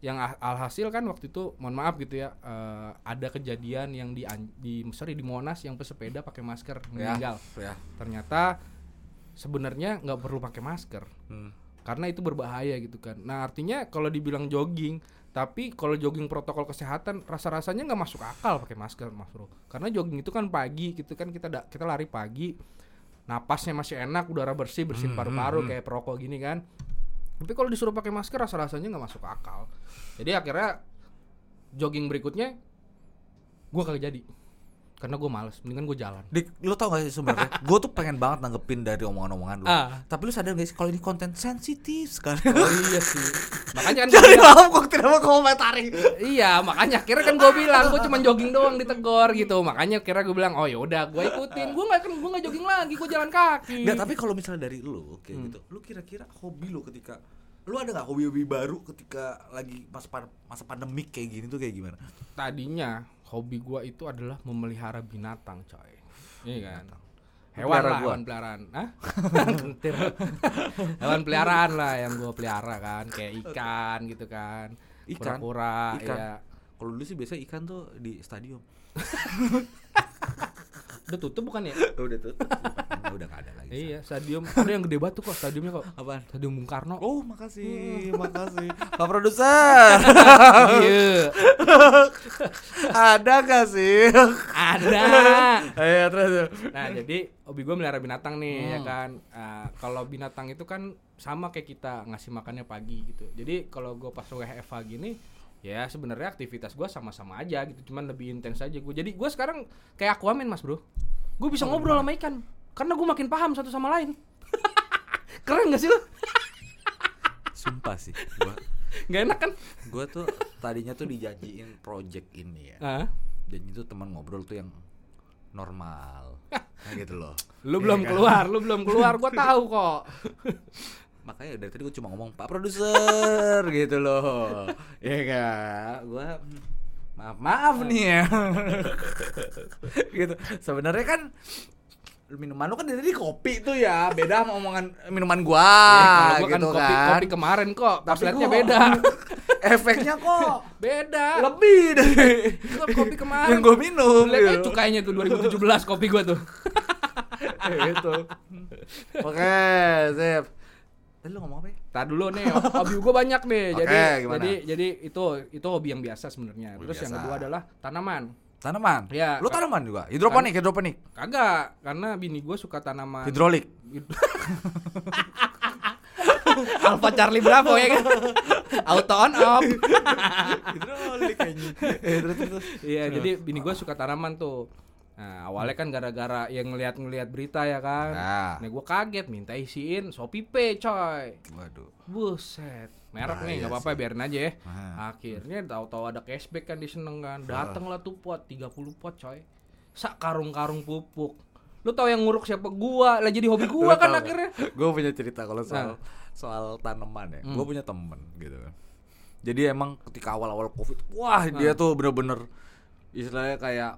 Yang al- alhasil kan waktu itu, mohon maaf gitu ya, eh, ada kejadian yang di di sorry di Monas yang pesepeda pakai masker meninggal. Ya. Ternyata sebenarnya nggak perlu pakai masker Hmm. karena itu berbahaya gitu kan. Nah artinya kalau dibilang jogging, tapi kalau jogging protokol kesehatan rasa-rasanya nggak masuk akal pakai masker mas bro. Karena jogging itu kan pagi gitu kan kita da- kita lari pagi, napasnya masih enak, udara bersih bersihin Hmm, paru-paru hmm, hmm. kayak perokok gini kan. Tapi kalau disuruh pakai masker rasa-rasanya nggak masuk akal. Jadi akhirnya jogging berikutnya gua kagak jadi karena gue males, mendingan gue jalan. Dik, lu tau gak sih sebenarnya? gue tuh pengen banget nanggepin dari omongan-omongan lu. Ah. Tapi lu sadar gak sih kalau ini konten sensitif sekali. Oh iya sih. Makanya kan gua Jadi maaf kok tidak mau komentari. iya makanya akhirnya kan gue bilang gue cuma jogging doang ditegor gitu makanya akhirnya gue bilang oh ya udah gue ikutin gue nggak kan gue nggak jogging lagi gue jalan kaki Nggak, tapi kalau misalnya dari lu kayak Hmm. gitu, lu kira-kira hobi lu ketika lu ada nggak hobi-hobi baru ketika lagi masa masa pandemik kayak gini tuh kayak gimana? tadinya hobi gue itu adalah memelihara binatang coy iya kan hewan Pelihara lah gua. hewan peliharaan Hah? Kentir. hewan peliharaan lah yang gue pelihara kan kayak ikan gitu kan Ikan? kura-kura Ikan? ya Kalau dulu sih biasa ikan tuh di stadium. udah tutup bukan ya udah tuh. udah gak ada lagi. iya stadium ada yang gede batu kok stadiumnya kok Apaan? stadium Bung Karno Oh, makasih, makasih. Pak produser. iya ada gak sih? ada Ayo terus. Nah, jadi hobi gue melihara binatang nih ya Hmm. kan. Ah, kalau binatang itu kan sama kayak kita ngasih makannya pagi gitu. Jadi kalau gue pas WFH gini ya sebenarnya aktivitas gue sama-sama aja gitu. Cuman lebih intens aja gue. Jadi gue sekarang kayak Aquaman mas bro. Gue bisa ngobrol sama ikan karena gue makin paham satu sama lain. Keren gak sih lo? Sumpah sih, gua Gak enak kan? gua tuh tadinya tuh dijanjiin project ini ya. Ah, Dan itu teman ngobrol tuh yang normal. Nah gitu loh. lu Iya belum kan? keluar, lu belum keluar. Gue tahu kok. Makanya dari tadi gue cuma ngomong Pak produser gitu loh. Iya gak? Gua maaf maaf nih ya. gitu. Sebenarnya kan minuman lu kan dari kopi tuh ya, beda sama omongan minuman gua Ya, gua kan gitu kopi, kan. kopi kemarin kok. Tapi Tabletnya beda. Efeknya kok beda. lebih dari Itu kopi kemarin. yang gue minum. Lihat gitu. cukainya tuh 2017 kopi gua tuh. gitu. Oke, sip. Tadi lu ngomong apa ya? Tar dulu nih, hobi gua banyak nih. Oke, jadi gimana? jadi jadi itu itu hobi yang biasa sebenarnya. Terus yang biasa. kedua adalah tanaman. Tanaman. Iya, Lu Kak. tanaman juga. Hidroponik, hidroponik. Kagak, karena bini gua suka tanaman. Hidrolik. Alpha Charlie Bravo ya kan. Auto on off. Hidrolik kayaknya. Iya, jadi bini gua suka tanaman tuh. Nah, awalnya kan gara-gara yang ngeliat-ngeliat berita ya kan. Nah. Nah, gua kaget minta isiin Shopee Pay, coy. Waduh. Buset. Merek nih, nggak apa-apa sih. biarin aja ya. Ah. Akhirnya tahu-tahu ada cashback kan diseneng kan. Dateng lah tuh pot 30 pot coy. Sak karung-karung pupuk. Lu tahu yang nguruk siapa gua? Lah jadi hobi gua kan akhirnya. Gue punya cerita kalau soal Nah. soal tanaman ya. Hmm. Gue punya temen gitu kan. Jadi emang ketika awal-awal covid, wah dia tuh bener-bener istilahnya kayak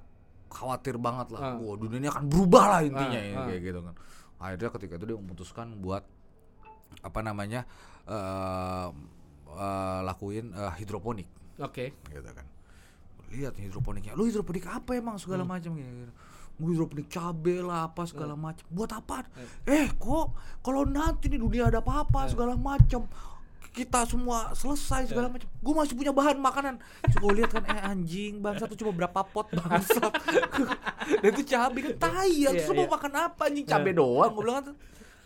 khawatir banget lah. Ah. Wah dunia ini akan berubah lah intinya Ah, ya, ah. kayak gitu kan. Akhirnya ketika itu dia memutuskan buat apa namanya eh eh, lakuin eh, hidroponik Oke. gitu kan lihat hidroponiknya lu hidroponik apa emang segala Hmm. macam gitu hidroponik cabe lah apa segala Hmm. macam buat apa eh kok kalau nanti nih dunia ada apa-apa segala macam kita semua selesai segala macam gue masih punya bahan makanan gue lihat kan eh anjing bangsa tuh cuma berapa pot bangsat dan itu cabe kan tai ya Iya, terus mau iya. makan apa anjing cabe doang gue bilang kan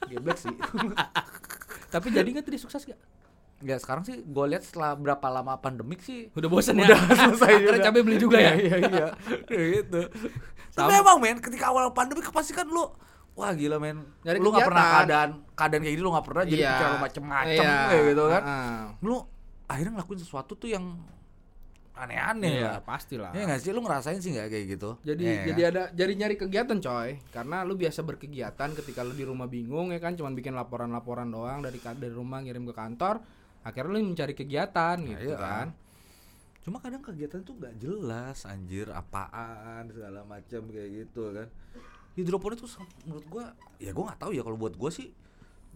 geblek sih Tapi jadi nggak tadi sukses gak? ya sekarang sih gue lihat setelah berapa lama pandemik sih Udah bosan Udah ya? selesai Akhirnya juga. cabai beli juga ya? Iya iya. Kayak gitu. Tapi emang men, ketika awal pandemi pasti kan lu Wah gila men, Nyari lu gak pernah keadaan keadaan kayak gini lu gak pernah jadi Iya. pikiran lu macem-macem Iya. kayak gitu kan. Ah. Lu akhirnya ngelakuin sesuatu tuh yang aneh-aneh Iya, lah. pastilah. Ya gak sih lu ngerasain sih gak kayak gitu? Jadi Iya jadi ada jadi nyari kegiatan coy. Karena lu biasa berkegiatan ketika lu di rumah bingung ya kan cuman bikin laporan-laporan doang dari dari rumah ngirim ke kantor. Akhirnya lu mencari kegiatan gitu iya. kan. cuma kadang kegiatan tuh nggak jelas anjir apaan segala macam kayak gitu kan hidroponik tuh menurut gua ya gua nggak tahu ya kalau buat gua sih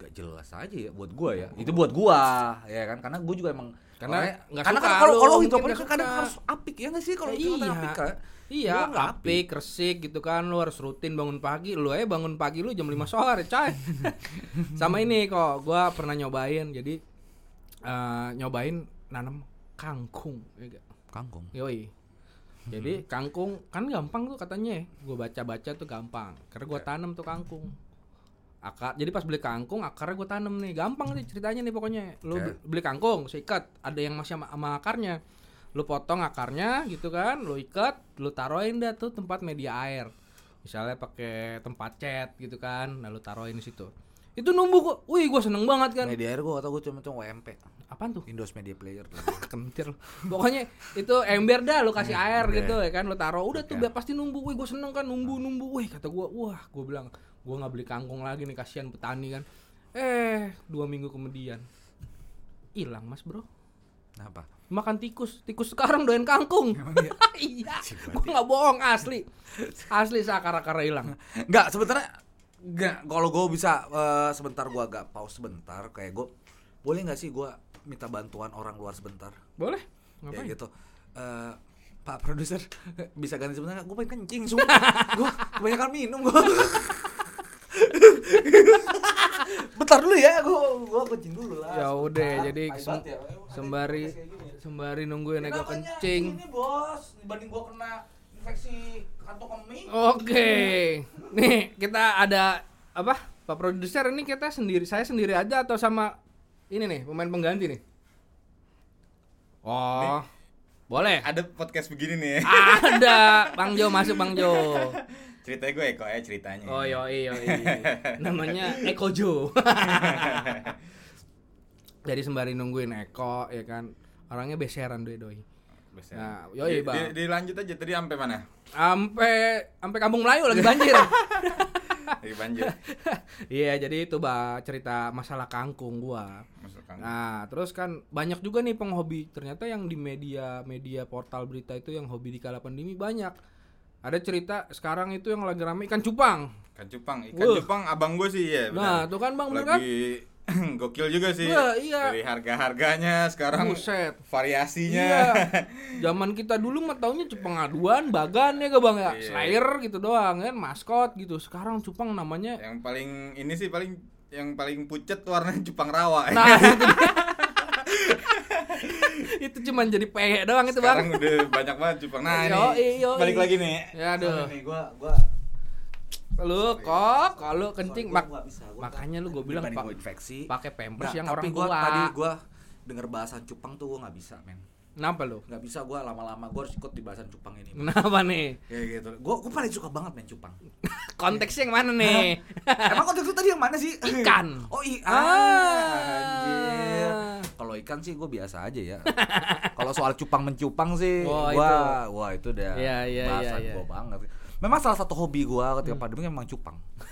nggak jelas aja ya buat gua ya itu buat gua ya kan karena gua juga emang Karena nggak karena suka kan kalau kalau hidroponik kan kadang harus apik ya nggak sih kalau hidroponik iya. apik kan Iya, apik, resik gitu kan. Lu harus rutin bangun pagi. Lu aja bangun pagi lu jam 5 sore, coy. Sama ini kok, gua pernah nyobain. Jadi eh, nyobain nanam kangkung. ya kangkung Yoi. Jadi kangkung kan gampang tuh katanya. Gue baca-baca tuh gampang. Karena gue tanam tuh kangkung. Akar. Jadi pas beli kangkung akarnya gue tanam nih. Gampang nih ceritanya nih pokoknya. Lu be- beli kangkung, seikat. Ada yang masih sama, sama akarnya. Lu potong akarnya gitu kan, lu ikat, lu taruhin dah tuh tempat media air. Misalnya pakai tempat cat gitu kan, lalu taruhin di situ. Itu numbuh kok. Wih, gue seneng banget kan. media air gua atau gua cuma cuma WMP Apaan tuh? Windows Media Player. Kentir pokoknya itu ember dah lu kasih air Oke. gitu ya kan? Lu taruh udah tuh pasti numbu wih gue seneng kan numbu numbu wih kata gue wah gue bilang gue nggak beli kangkung lagi nih kasihan petani kan. Eh dua minggu kemudian hilang mas bro. Apa? Makan tikus. Tikus sekarang doain kangkung. Iya? Gue nggak bohong asli. Asli seakar akar hilang. Enggak, sebenarnya enggak kalau gue bisa eh, sebentar gua agak pause sebentar. Kayak gue boleh nggak sih gua minta bantuan orang luar sebentar. Boleh? Ya ngapain? gitu. Eh, Pak produser bisa ganti sebentar gue pengen kencing sumpah. Gue kebanyakan minum gue bentar dulu ya gue gue kencing dulu lah. Ya udah, jadi sem- ya. Sembari ya. sembari nungguin Kenapanya kencing. Ini bos dibanding gue kena infeksi kantong kemih. Oke, nih kita ada apa? Pak produser ini kita sendiri, saya sendiri aja atau sama ini nih pemain pengganti nih? Oh, boleh. ada podcast begini nih Ada, Bang Jo masuk Bang Jo. ceritanya gue Eko ya ceritanya Oh yoi yoi. Namanya Eko Jo. Jadi sembari nungguin Eko ya kan, orangnya beseran doi doi. Biasa. Nah, yoi Di- bang. di- dilanjut aja tadi sampai mana Sampai sampai Kampung Melayu lagi banjir. Dari banjir Iya, jadi itu bah cerita masalah kangkung gua. masuk kang Nah, terus kan banyak juga nih penghobi. Ternyata yang di media media portal berita itu yang hobi di kala pandemi banyak. Ada cerita sekarang itu yang lagi rame ikan cupang. ikan cupang ikan Wah. cupang abang gue sih ya Nah, tuh kan Bang bener kan? gokil juga sih Iya, iya. dari harga harganya sekarang Buset. variasinya Iya. Zaman kita dulu mah taunya cupang aduan, bagan ya gak Bang ya? Iya. Slayer gitu doang kan, maskot gitu. Sekarang cupang namanya yang paling ini sih paling yang paling pucet warnanya cupang rawa Nah, itu itu cuman jadi PE doang itu, Bang. sekarang udah banyak banget cupang nah Yoi, ini yoi. balik lagi nih Ya aduh. nih gue gue Lu kok kalau kencing mak makanya lu gue bilang pak infeksi pakai pampers yang tapi orang gua, tua. tadi gue denger bahasan cupang tuh gue nggak bisa men Kenapa lu? nggak bisa gue lama-lama gue harus ikut di bahasan cupang ini Kenapa nih? kayak gitu gue gue paling suka banget main cupang Konteksnya yang mana nih? emang konteks itu tadi yang mana sih Ikan. oh iya Ah. anjir kalau ikan sih gue biasa aja ya kalau soal cupang mencupang sih Wah, gua itu. wah itu udah Iya, iya, bahasan iya. gue banget memang salah satu hobi gue ketika Hmm. pandemi memang cupang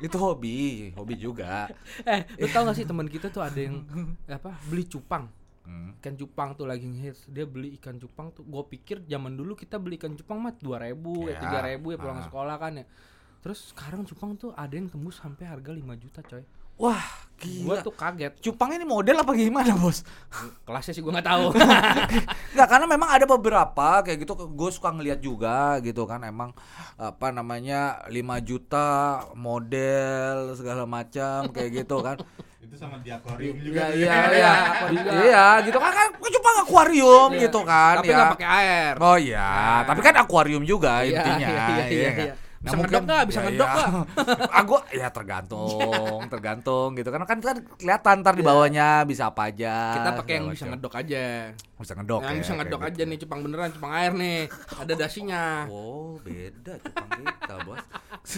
itu hobi hobi juga eh, lu tau gak sih teman kita tuh ada yang apa beli cupang. Hmm. Ikan cupang tuh lagi hits. Dia beli ikan cupang tuh. Gue pikir zaman dulu kita beli ikan cupang mah dua ribu, ya Ya, tiga ribu ya pulang ah. sekolah kan ya. Terus sekarang cupang tuh ada yang tembus sampai harga 5 juta coy. Wah Gua gila tuh kaget. cupang ini model apa gimana bos Kelasnya sih gua nggak tahu. Nggak karena memang ada beberapa kayak gitu gue suka ngeliat juga gitu kan emang apa namanya 5 juta model segala macam kayak gitu kan itu sama di akuarium Iya, tuh. iya, iya iya, juga. iya gitu kan kan cuma akuarium Iya. gitu kan Tapi ya nggak pakai air. oh iya Nah. tapi kan akuarium juga Iya, intinya iya, iya, iya, nggak? Iya. Bisa ngedok nggak? Bisa ngedok nggak? ah gua ya tergantung tergantung gitu kan kan kan kelihatan ntar di bawahnya bisa apa aja Iya. Kita pakai yang bisa ngedok aja. bisa ngedok yang ya, bisa ngedok gitu. aja nih cupang beneran, cupang air nih. Ada dasinya. Oh, beda cupang kita, Bos.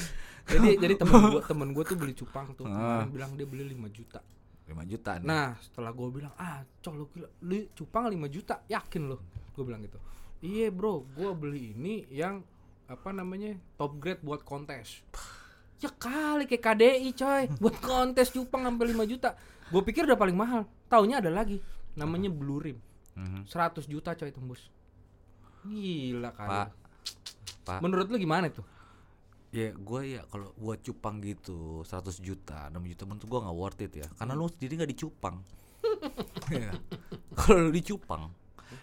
Jadi jadi temen gua temen gua tuh beli cupang tuh. Ah. Kemarin bilang dia beli 5 juta. 5 juta nih. Nah, setelah gua bilang, "Ah, cok lu gila, beli cupang 5 juta, yakin lu?" Gua bilang gitu. Iya, Bro, gua beli ini yang apa namanya? top grade buat kontes. Ya kali kayak KDI coy Buat kontes cupang sampai 5 juta Gue pikir udah paling mahal Taunya ada lagi Namanya Blue Rim Mhm. 100 juta coy tembus. Gila kan. Pak, Pak. Menurut lu gimana tuh? Ya gue ya kalau buat cupang gitu 100 juta 6 juta menurut gue nggak worth it ya karena lu sendiri nggak dicupang Iya. kalau lu dicupang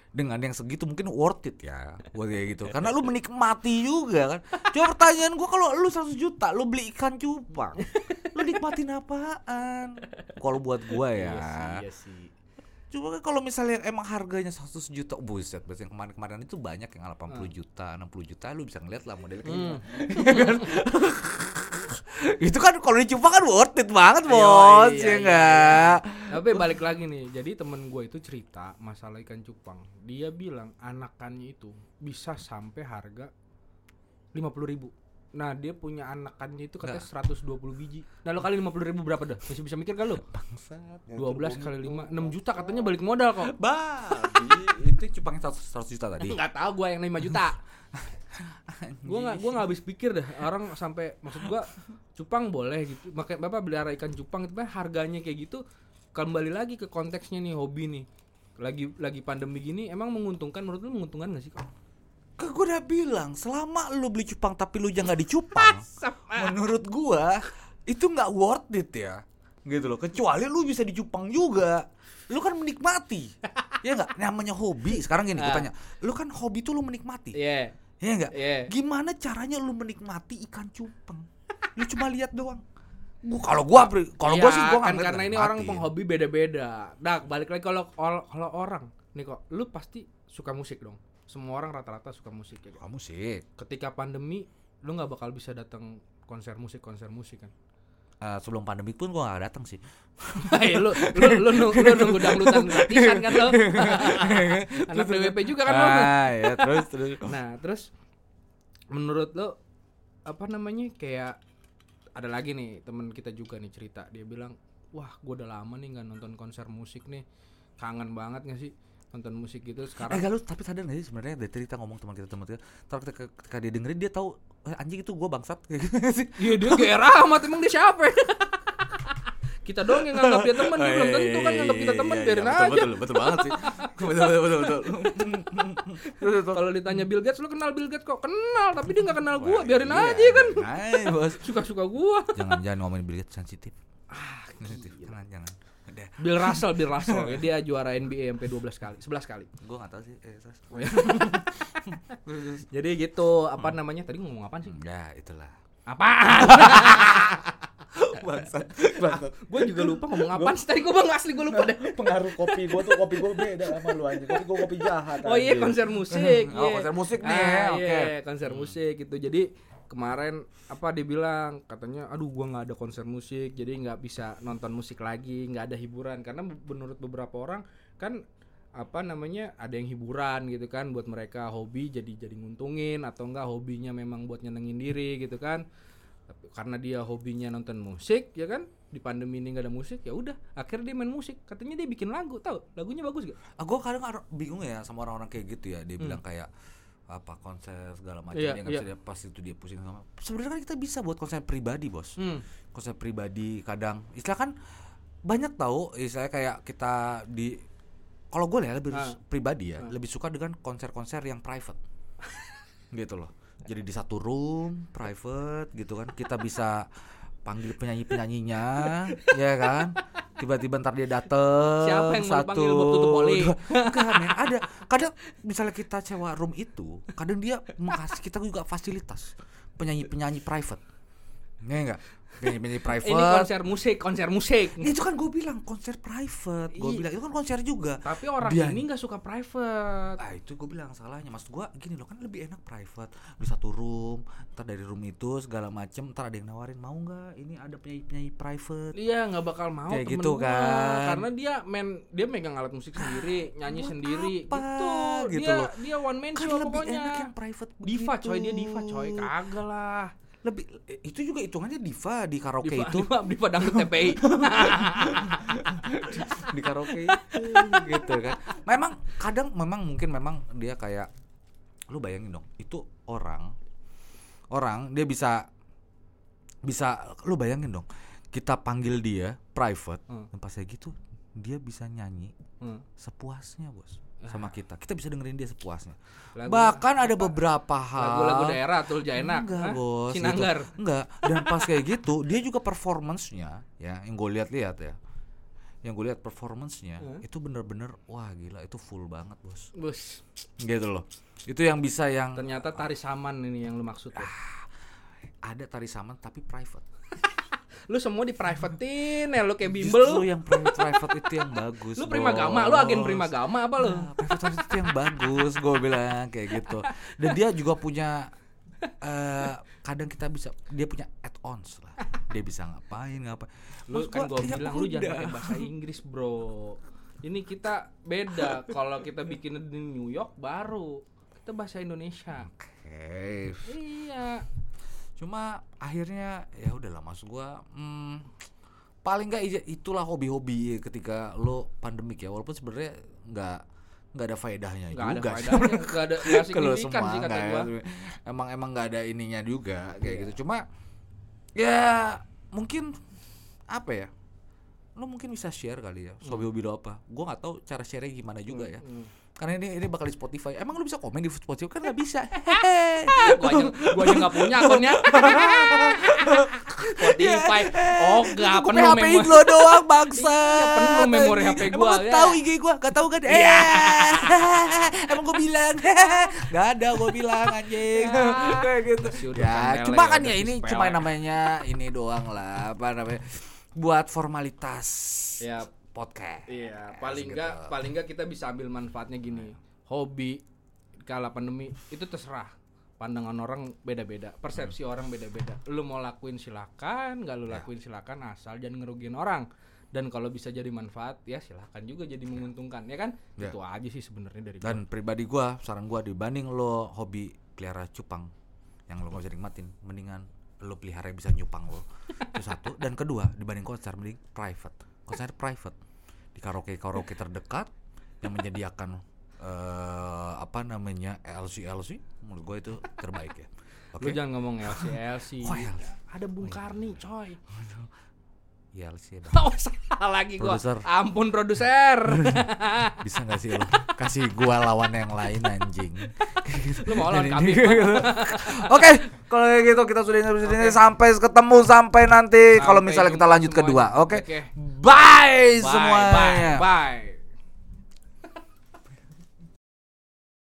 dengan yang segitu mungkin worth it ya buat kayak gitu. Karena lu menikmati juga kan. Coba pertanyaan gue kalau lu 100 juta lu beli ikan cupang lu nikmatin apaan? Kalau buat gue ya. Iya sih. Cuma kan kalau misalnya emang harganya 100 juta, buset, berarti yang kemarin-kemarin itu banyak yang 80 juta, 60 juta, lu bisa ngeliat lah modelnya kayak Hmm. itu kan kalau dicupang kan worth it banget, Iya, bos, iya, ya iya, enggak? Tapi balik lagi nih, jadi temen gue itu cerita masalah ikan cupang. Dia bilang anakannya itu bisa sampai harga 50.000 ribu. Nah dia punya anakannya itu katanya 120 biji. Nah lo kali 50.000 ribu berapa dah? Masih bisa mikir kan lo? Bangsat. 12 kali 5, 6 juta katanya balik modal kok. Babi, itu cupangnya 100, 100 juta tadi. Enggak tahu gue yang 5 juta. gue nggak gue nggak habis pikir dah orang sampai maksud gue cupang boleh gitu makanya bapak pelihara ikan cupang itu kan harganya kayak gitu kembali lagi ke konteksnya nih hobi nih lagi lagi pandemi gini emang menguntungkan menurut lu menguntungkan gak sih kok Kan gue udah bilang, selama lu beli cupang tapi lu jangan nggak dicupang, menurut gua itu nggak worth it ya. Gitu loh. Kecuali lu bisa dicupang juga. Lu kan menikmati. ya nggak? Namanya hobi. Sekarang gini, gue Ah. tanya. Lu kan hobi tuh lu menikmati. Iya Ya nggak? Iya. Gimana caranya lu menikmati ikan cupang? Lu cuma lihat doang. Gua kalau gua kalau gua Iya, sih gua nggak kan karena ini orang penghobi beda-beda. Nah, balik lagi kalau kalau orang nih kok, lu pasti suka musik dong. Semua orang rata-rata suka musik ya. kok. Kamu sih. Ketika pandemi, lu nggak bakal bisa datang konser musik konser musik kan. Eh, sebelum pandemi pun gua nggak datang sih. Hei, lu lu lu nunggu, lu nunggu dangdutan gratisan kan lo. Anak DWP juga kan lo. Ah, ya terus terus. Nah, terus menurut lo apa namanya kayak ada lagi nih temen kita juga nih cerita dia bilang wah gue udah lama nih nggak nonton konser musik nih kangen banget gak sih nonton musik gitu Eh sekarang gak lu tapi sadar gak sih sebenarnya dari cerita ngomong teman kita teman kita Ntar ketika, ketika dia dengerin dia tahu eh, anjing itu gua bangsat kayak gitu sih. iya dia GR amat emang dia siapa ya? kita doang yang nganggap dia teman dia belum tentu kan nganggap kita teman biarin aja Betul, betul banget sih. betul betul betul betul. kalau ditanya Bill Gates lu kenal Bill Gates kok kenal tapi dia nggak kenal gua Wah, biarin iya, aja kan Hai, bos. suka suka gua Jangan jangan ngomongin Bill Gates sensitif. Ah, sensitif. Jangan jangan. Udah. Bill Russell Bill Russell ya, dia juara NBA sampai 12 kali 11 kali Gua enggak tahu sih. Eh. Jadi gitu, apa namanya? Tadi ngomong apaan sih? Ya, itulah. Apaan? Bangsat. Bangsat. gue juga lupa ngomong apaan sih tadi gue bang asli gue lupa deh. Pengaruh kopi gua tuh kopi gua beda sama lu anjing. Kopi gua kopi jahat. Oh iya konser musik. Oh, iya. konser musik nih, Ah, oke. Iya, konser musik gitu. Jadi kemarin apa dia bilang katanya aduh gua nggak ada konser musik jadi nggak bisa nonton musik lagi nggak ada hiburan. Karena menurut beberapa orang kan apa namanya ada yang hiburan gitu kan buat mereka hobi jadi jadi nguntungin atau enggak hobinya memang buat nyenengin diri gitu kan. Tapi karena dia hobinya nonton musik ya kan di pandemi ini nggak ada musik ya udah akhirnya dia main musik. Katanya dia bikin lagu tahu? Lagunya bagus gak Ah, gua kadang ar- bingung ya sama orang-orang kayak gitu ya. Dia bilang kayak apa konser segala macam Iya, dia nggak bisa dia pas itu dia pusing sama. Sebenarnya kan kita bisa buat konser pribadi, Bos. hmm. konser pribadi kadang istilah kan banyak tahu istilah kayak kita di kalau gue ya lebih Ah. pribadi ya lebih suka dengan konser-konser yang private gitu loh jadi di satu room private gitu kan kita bisa panggil penyanyi penyanyinya ya kan tiba-tiba ntar dia dateng Siapa yang mau satu buat tutup poli? Enggak, men. ada kadang misalnya kita sewa room itu kadang dia mengasih kita juga fasilitas penyanyi penyanyi private ya enggak penyanyi private ini konser musik konser musik. Itu kan gue bilang konser private. Gue Iya. bilang itu kan konser juga. Tapi orang Dia- ini nggak suka private. Ah itu gue bilang salahnya. Maksud gue gini loh kan lebih enak private. Di satu room ntar dari room itu segala macem ntar ada yang nawarin mau nggak? Ini ada penyanyi penyanyi private. Iya nggak bakal mau Kayak temen gitu gua. kan. karena dia main dia megang alat musik sendiri nyanyi buat sendiri apa? gitu, Gitu dia loh. dia one man kan show lebih pokoknya. enak yang private diva begitu. coy dia diva coy. Kagak lah lebih itu juga hitungannya diva di karaoke diva, itu diva diva dangdut TPI di karaoke itu gitu kan memang kadang memang mungkin memang dia kayak lu bayangin dong itu orang orang dia bisa bisa lu bayangin dong kita panggil dia private Hmm. dan pas kayak gitu dia bisa nyanyi Hmm. sepuasnya bos sama kita. Kita bisa dengerin dia sepuasnya. Lagu- Bahkan ada beberapa hal Lagu-lagu daerah tuh Jaina. Enggak, Hah? bos. gitu. Sinanggar. Enggak. Dan pas kayak gitu, dia juga performance-nya ya, yang gue lihat-lihat ya. Yang gue lihat performance-nya itu bener-bener wah gila itu full banget, Bos. Bus. Gitu loh. Itu yang bisa yang Ternyata tari saman ini yang lu maksud ya. ada tari saman tapi private. Lu semua di privatein ya lu kayak bimbel lu. yang private, private itu yang bagus. Lu prima gama, lu agen prima gama apa lu? Nah, private itu yang bagus, gue bilang kayak gitu. Dan dia juga punya eh kadang kita bisa dia punya add-ons lah. Dia bisa ngapain ngapain. Lu kan ya bilang lu jangan pakai bahasa Inggris, Bro. Ini kita beda. Kalau kita bikin di New York baru kita bahasa Indonesia. Oke. Iya. Cuma akhirnya ya udahlah maksud gua hmm, paling nggak itulah hobi-hobi ketika lo pandemik ya walaupun sebenarnya nggak nggak ada faedahnya ada juga sih. faedahnya, nggak ada Kalau semua sih kata gua. ya. emang emang nggak ada ininya juga kayak Iya. gitu cuma ya mungkin apa ya lo mungkin bisa share kali ya hobi hobi lo apa gua nggak tahu cara share gimana juga ya Hmm. Karena ini ini bakal di Spotify emang lo bisa komen di Spotify kan nggak bisa gua aja gua aja nggak punya akunnya. Spotify. Oh, enggak Gue penuh HP memori. lo doang bangsa. Iya, penuh memori HP Emang gua, lu ya. tahu IG gua? Gak tahu kan? Eh. Emang gua bilang. Gak ada gua bilang anjing. Kayak gitu. Ya, sepele, cuma kan udah ya ini cuma namanya ini doang lah, apa namanya? Buat formalitas. Ya, podcast. Iya, paling gitu. enggak paling enggak kita bisa ambil manfaatnya gini. Hobi kala pandemi itu terserah. Pandangan orang beda-beda, persepsi orang beda-beda. Lu mau lakuin silakan, nggak lu Ya. lakuin silakan asal jangan ngerugiin orang. Dan kalau bisa jadi manfaat ya silakan juga jadi menguntungkan, ya kan? Ya. Itu aja sih sebenarnya dari gua. Dan pribadi gua, saran gua dibanding lo hobi pelihara cupang yang lo gak bisa nikmatin, mendingan lo pelihara yang bisa nyupang lo. Itu satu. Dan kedua, dibanding konser mending private. Konser private di karaoke karaoke terdekat yang menyediakan eh apa namanya LC LC menurut gua itu terbaik ya. Lu Oke. jangan ngomong LC LC. Oh, LC. Ada Bung Karni, coy. LC dong. Oh, salah lagi gua. Produser. Ampun produser. Bisa gak sih lo kasih gua lawan yang lain anjing. Lu mau lawan kami. Oke, kalau kayak gitu kita sudah sampai sini sampai ketemu sampai nanti kalau misalnya kita lanjut kedua. Oke. Oke. Bye, Bye, semuanya. bye, bye.